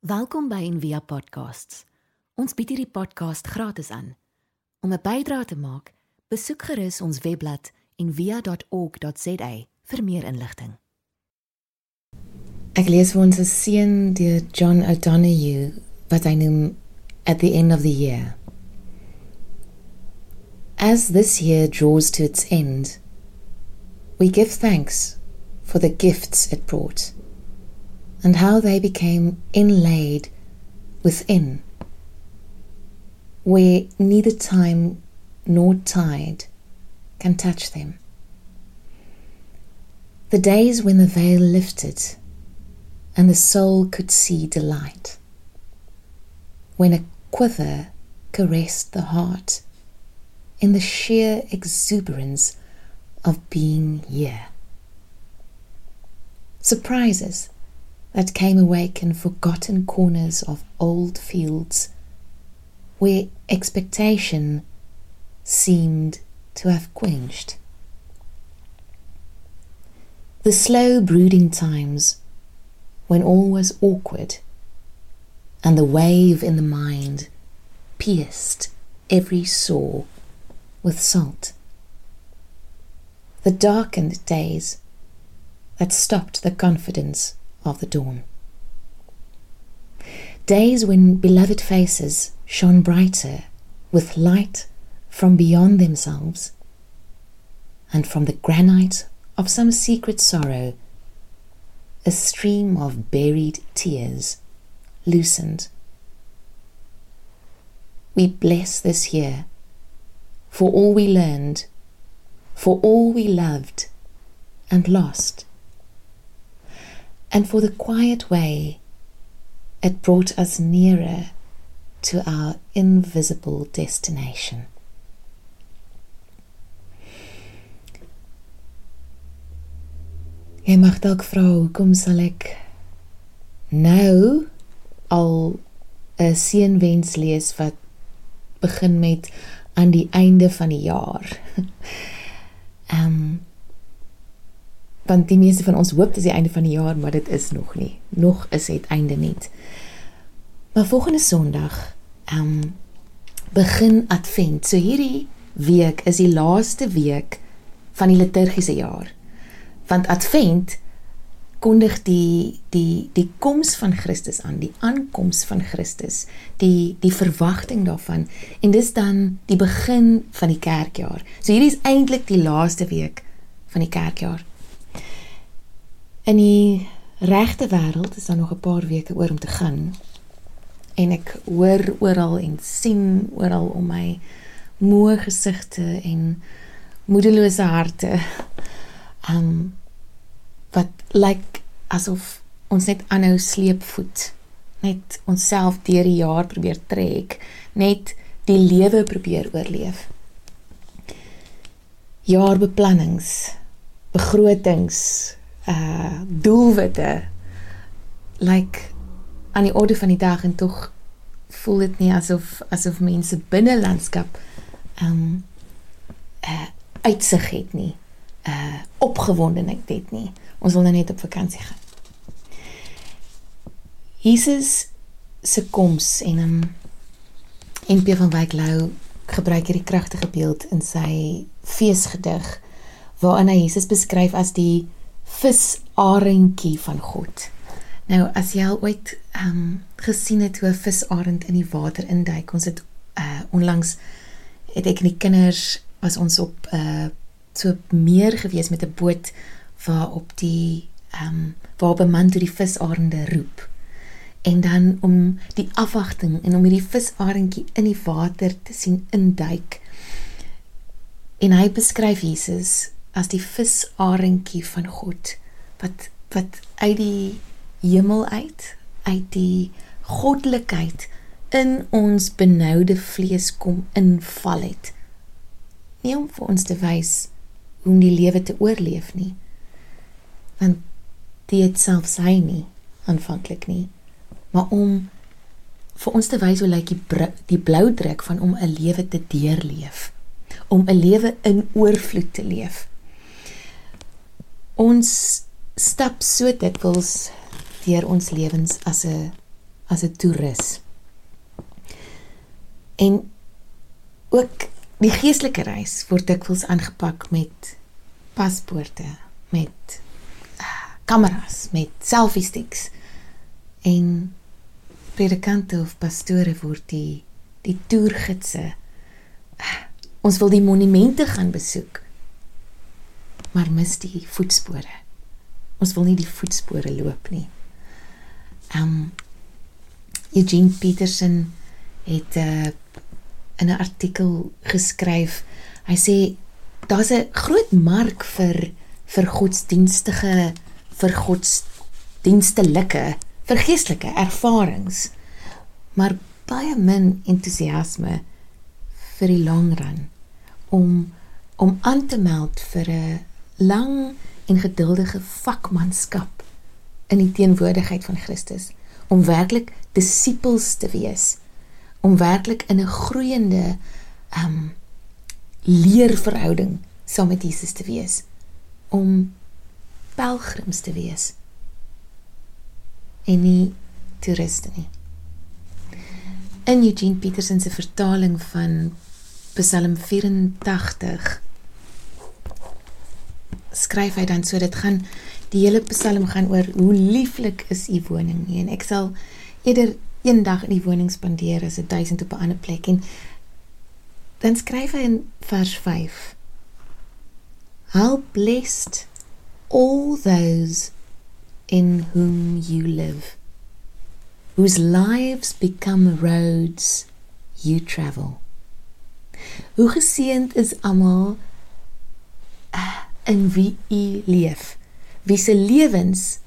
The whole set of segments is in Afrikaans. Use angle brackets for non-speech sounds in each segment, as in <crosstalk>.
Welkom by Envia Podcasts. Ons bied hierdie podcast gratis aan. Om 'n bydrae te maak, besoek gerus ons webblad en via.org.za vir meer inligting. Ek lees vir ons 'n seën deur John O'Donoghue wat hy noem At the End of the Year. As this year draws to its end, we give thanks for the gifts it brought and how they became inlaid within, where neither time nor tide can touch them. The days when the veil lifted and the soul could see delight, when a quiver caressed the heart in the sheer exuberance of being here. Surprises that came awake in forgotten corners of old fields where expectation seemed to have quenched. The slow brooding times when all was awkward and the wave in the mind pierced every sore with salt. The darkened days that stopped the confidence of the dawn. Days when beloved faces shone brighter with light from beyond themselves and from the granite of some secret sorrow, a stream of buried tears loosened. We bless this year for all we learned, for all we loved and lost, and for the quiet way it brought us nearer to our invisible destination. Jy mag dalk vra hoekom sal ek nou al 'n seënwens lees wat begin met aan die einde van die jaar. <laughs> Ehm um, want die meeste van ons hoop dit is die einde van die jaar, maar dit is nog nie. Nog is dit einde nie. Maar volgende Sondag ehm um, begin Advent. So hierdie week is die laaste week van die liturgiese jaar want advent kondig die die die koms van Christus aan, die aankoms van Christus, die die verwagting daarvan en dis dan die begin van die kerkjaar. So hierdie is eintlik die laaste week van die kerkjaar. In die regte wêreld is daar nog 'n paar weke oor om te gaan. En ek hoor oral en sien oral om my moe gesigte en moedelose harte. Um wat lyk asof ons net aanhou sleepvoet net onsself deur die jaar probeer trek net die lewe probeer oorleef jaarbeplannings begrotings uh doelwitte lyk aan die orde van die dag en tog voel dit nie asof asof mense binne landskap um uh uitsig het nie uh opgewondenheid het nie Ons wil nou net op vakansie gaan. Jesus se koms en um, en NP van Wyk Lou gebruik hierdie kragtige beeld in sy feesgedig waarin hy Jesus beskryf as die visarendjie van God. Nou as jy al ooit ehm um, gesien het hoe 'n visarend in die water induik, ons het uh onlangs het ek en die kinders was ons op uh so meer gewees met 'n boot waarop die ehm um, waarop 'n man toe die visarende roep. En dan om die afwagting en om hierdie visarendjie in die water te sien induik. En hy beskryf Jesus as die visarendjie van God wat wat uit die hemel uit, uit die goddelikheid in ons benoude vlees kom inval het. Nie om vir ons te wys hoe om die lewe te oorleef nie, want die het selfs hy nie aanvanklik nie maar om vir ons te wys hoe lyk die die blou druk van om 'n lewe te deurleef om 'n lewe in oorvloed te leef ons stap so dikwels deur ons lewens as 'n as 'n toerist. En ook die geestelike reis word dikwels aangepak met paspoorte, met uh, kameras, met selfie sticks en predikante of pastore word die die toergidse. Uh, ons wil die monumente gaan besoek, maar mis die voetspore. Ons wil nie die voetspore loop nie. Um Eugene Peterson het uh, in 'n artikel geskryf. Hy sê daar's 'n groot mark vir vir godsdienstige vir godsdienstelike vir geestelike ervarings. Maar baie min entoesiasme vir die lang run om om aan te meld vir 'n lang en geduldige vakmanskap in die teenwoordigheid van Christus om werklik disippels te wees om werklik in 'n groeiende um leerverhouding saam met Jesus te wees om pelgrims te wees en nie toeriste nie. In Eugene Peterson se vertaling van Psalm 84 skryf hy dan so dit gaan die hele Psalm gaan oor hoe lieflik is u woning nie. En ek sal eerder eendag in die woning spandeer as 'n duisend op 'n ander plek. En dan skryf hy in vers 5 How blessed all those in whom you live whose lives become roads you travel. Hoe geseënd is almal uh, in wie u leef wie se lewens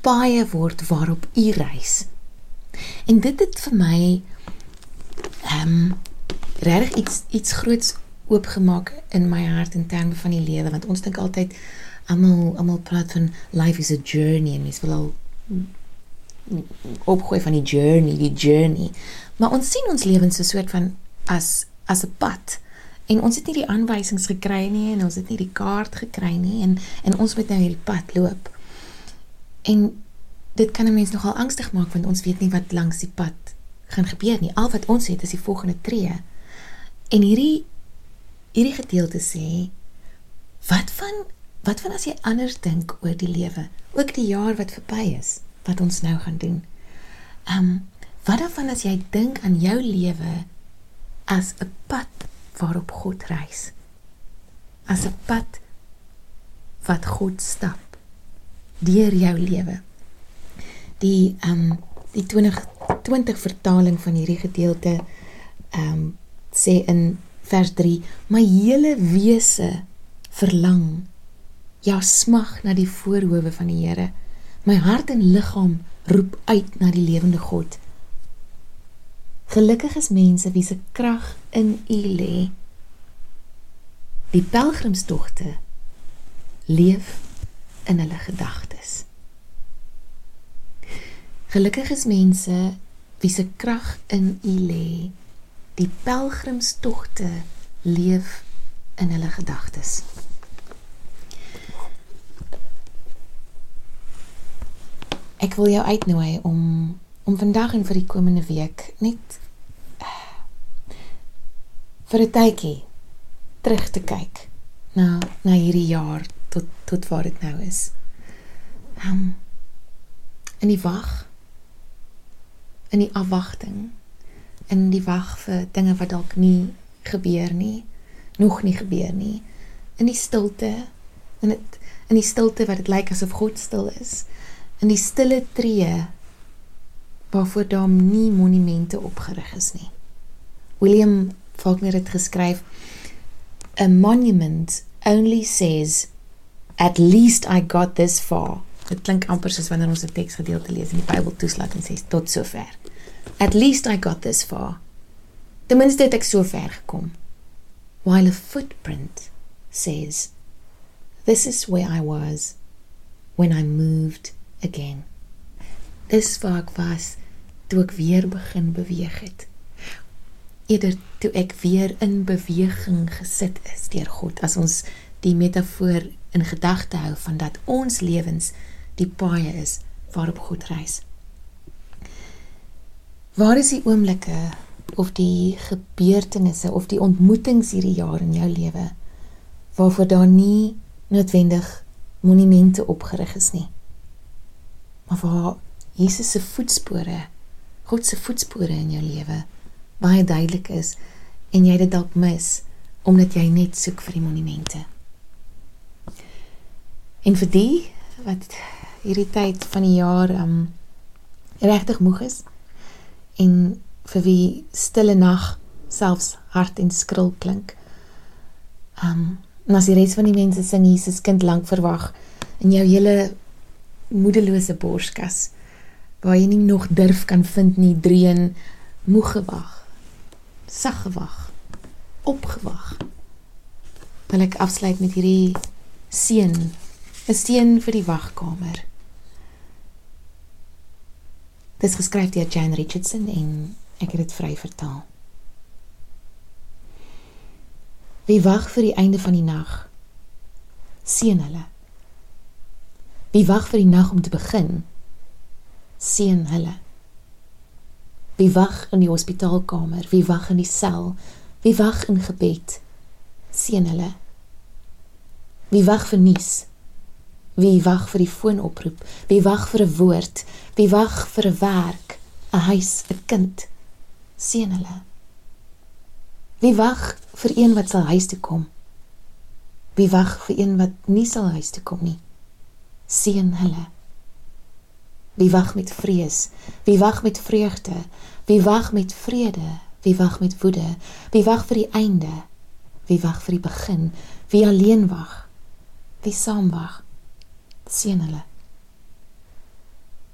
paaie word waarop u reis En dit het vir my ehm um, regtig iets iets groots oopgemaak in my hart in terme van die lewe want ons dink altyd almal almal praat van life is a journey en mens wil al opgooi van die journey, die journey. Maar ons sien ons lewens so 'n soort van as as 'n pad. En ons het nie die aanwysings gekry nie en ons het nie die kaart gekry nie en en ons moet nou hierdie pad loop. En dit kan 'n mens nogal angstig maak want ons weet nie wat langs die pad gaan gebeur nie. Al wat ons het is die volgende tree. En hierdie hierdie gedeelte sê wat van wat van as jy anders dink oor die lewe, ook die jaar wat verby is, wat ons nou gaan doen. Ehm um, wat dan as jy dink aan jou lewe as 'n pad waarop God reis? As 'n pad wat God stap deur jou lewe. Die ehm um, die 2020 vertaling van hierdie gedeelte ehm um, sê in vers 3 my hele wese verlang ja smag na die voorhoewe van die Here. My hart en liggaam roep uit na die lewende God gelukkig is mense wie se krag in U lê die pelgrimstogte leef in hulle gedagtes Gelukkig is mense wie se krag in U lê. Die pelgrimstogte leef in hulle gedagtes. Ek wil jou uitnooi om om vandag en vir die komende week net vir 'n tydjie terug te kyk na na hierdie jaar tot tot waar dit nou is. Um in die wag in die afwagting in die wag vir dinge wat dalk nie gebeur nie nog nie gebeur nie in die stilte in dit in die stilte wat dit lyk asof God stil is in die stille tree waarvoor daar nie monumente opgerig is nie William Faulkner het geskryf a monument only says at least i got this far dit klink amper soos wanneer ons 'n teksgedeelte lees in die Bybel toeslaat en sê tot sover At least I got this far. Ten minste het ek so ver gekom. While a footprint says, This is where I was when I moved again. Dis waar ek was toe ek weer begin beweeg het. Eerder toe ek weer in beweging gesit is deur God as ons die metafoor in gedagte hou van dat ons lewens die paaie is waarop God reis. Waar is die oomblikke of die gebeurtenisse of die ontmoetings hierdie jaar in jou lewe waarvoor daar nie noodwendig monumente opgerig is nie. Maar waar Jesus se voetspore, God se voetspore in jou lewe baie duidelik is en jy dit dalk mis omdat jy net soek vir die monumente. En vir die wat hierdie tyd van die jaar um regtig moeg is en vir wie stille nag selfs hard en skril klink. Um en as die res van die mense sing Jesus kind lank verwag in jou hele moedelose borskas waar jy nie nog durf kan vind nie dreun moeg gewag sag gewag opgewag wil ek afsluit met hierdie seën 'n seën vir die wagkamer Dit is geskryf deur Jane Richardson en ek het dit vry vertaal. Wie wag vir die einde van die nag? Seën hulle. Wie wag vir die nag om te begin? Seën hulle. Wie wag in die hospitaalkamer? Wie wag in die sel? Wie wag in gebed? Seën hulle. Wie wag vir nuus? Wie wag vir die foonoproep? Wie wag vir 'n woord? Wie wag vir 'n werk, 'n huis, 'n kind? Seën hulle. Wie wag vir een wat sal huis toe kom? Wie wag vir een wat nie sal huis toe kom nie? Seën hulle. Wie wag met vrees? Wie wag met vreugde? Wie wag met vrede? Wie wag met woede? Wie wag vir die einde? Wie wag vir die begin? Wie alleen wag? Wie saam wag? sien hulle.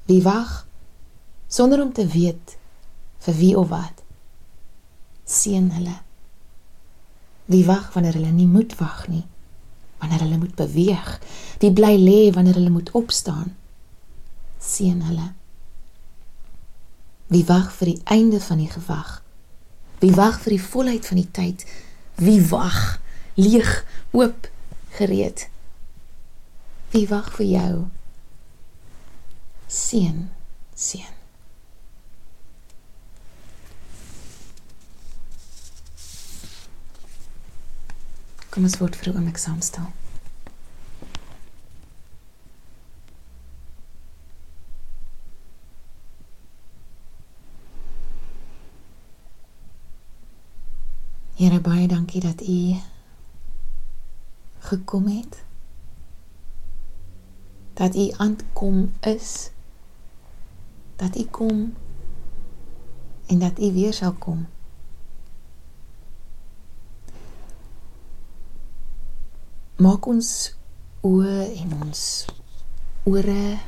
Wie wag sonder om te weet vir wie of wat sien hulle. Wie wag wanneer hulle nie moet wag nie, wanneer hulle moet beweeg, wie bly lê wanneer hulle moet opstaan sien hulle. Wie wag vir die einde van die gewag? Wie wag vir die volheid van die tyd? Wie wag leeg oop gereed? Wie wag vir jou? Seën, seën. Kom ons word vir 'n oomblik saam stil. Here baie dankie dat u gekom het. Dat u aankom is. Dat u kom en dat u weer sal kom. Maak ons oë en ons ore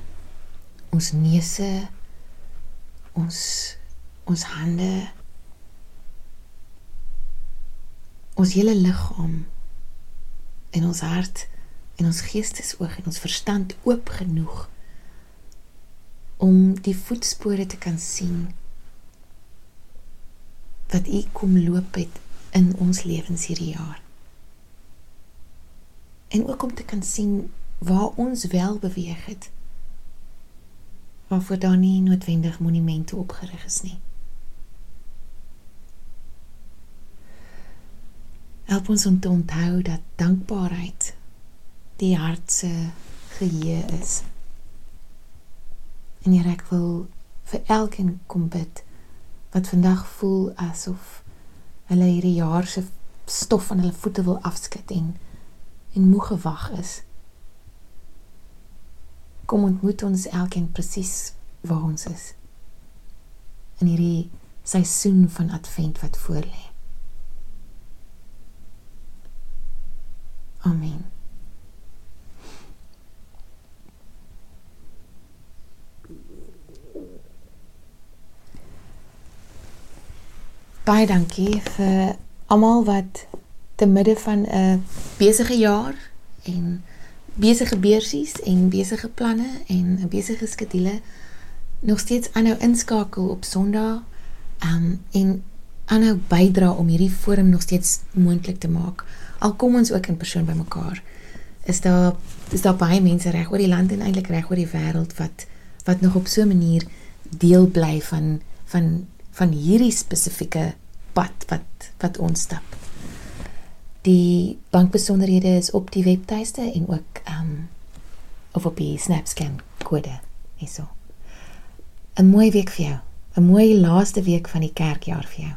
ons neuse ons ons hande ons hele liggaam en ons hart en ons geestesoog en ons verstand oop genoeg om die voetspore te kan sien wat u kom loop het in ons lewens hierdie jaar. En ook om te kan sien waar ons wel beweeg het. Waarvoor daar nie noodwendig monumente opgerig is nie. Help ons om te onthou dat dankbaarheid die hart se geheue is. En hier ek wil vir elkeen kom bid wat vandag voel asof hulle hierdie jaar se stof van hulle voete wil afskud en en moeg gewag is. Kom ontmoet ons elkeen presies waar ons is. In hierdie seisoen van advent wat voorlê. Amen. baie dankie vir almal wat te midde van 'n besige jaar en besige beursies en besige planne en 'n besige skedule nog steeds aanhou inskakel op Sondag um, en aanhou bydra om hierdie forum nog steeds moontlik te maak. Al kom ons ook in persoon bymekaar. Is daar is daar baie mense reg oor die land en eintlik reg oor die wêreld wat wat nog op so 'n manier deel bly van van van hierdie spesifieke pad wat wat ons stap. Die bankbesonderhede is op die webtuiste en ook um of op die SnapScan kode hierso. 'n Mooi week vir jou. 'n Mooi laaste week van die kerkjaar vir jou.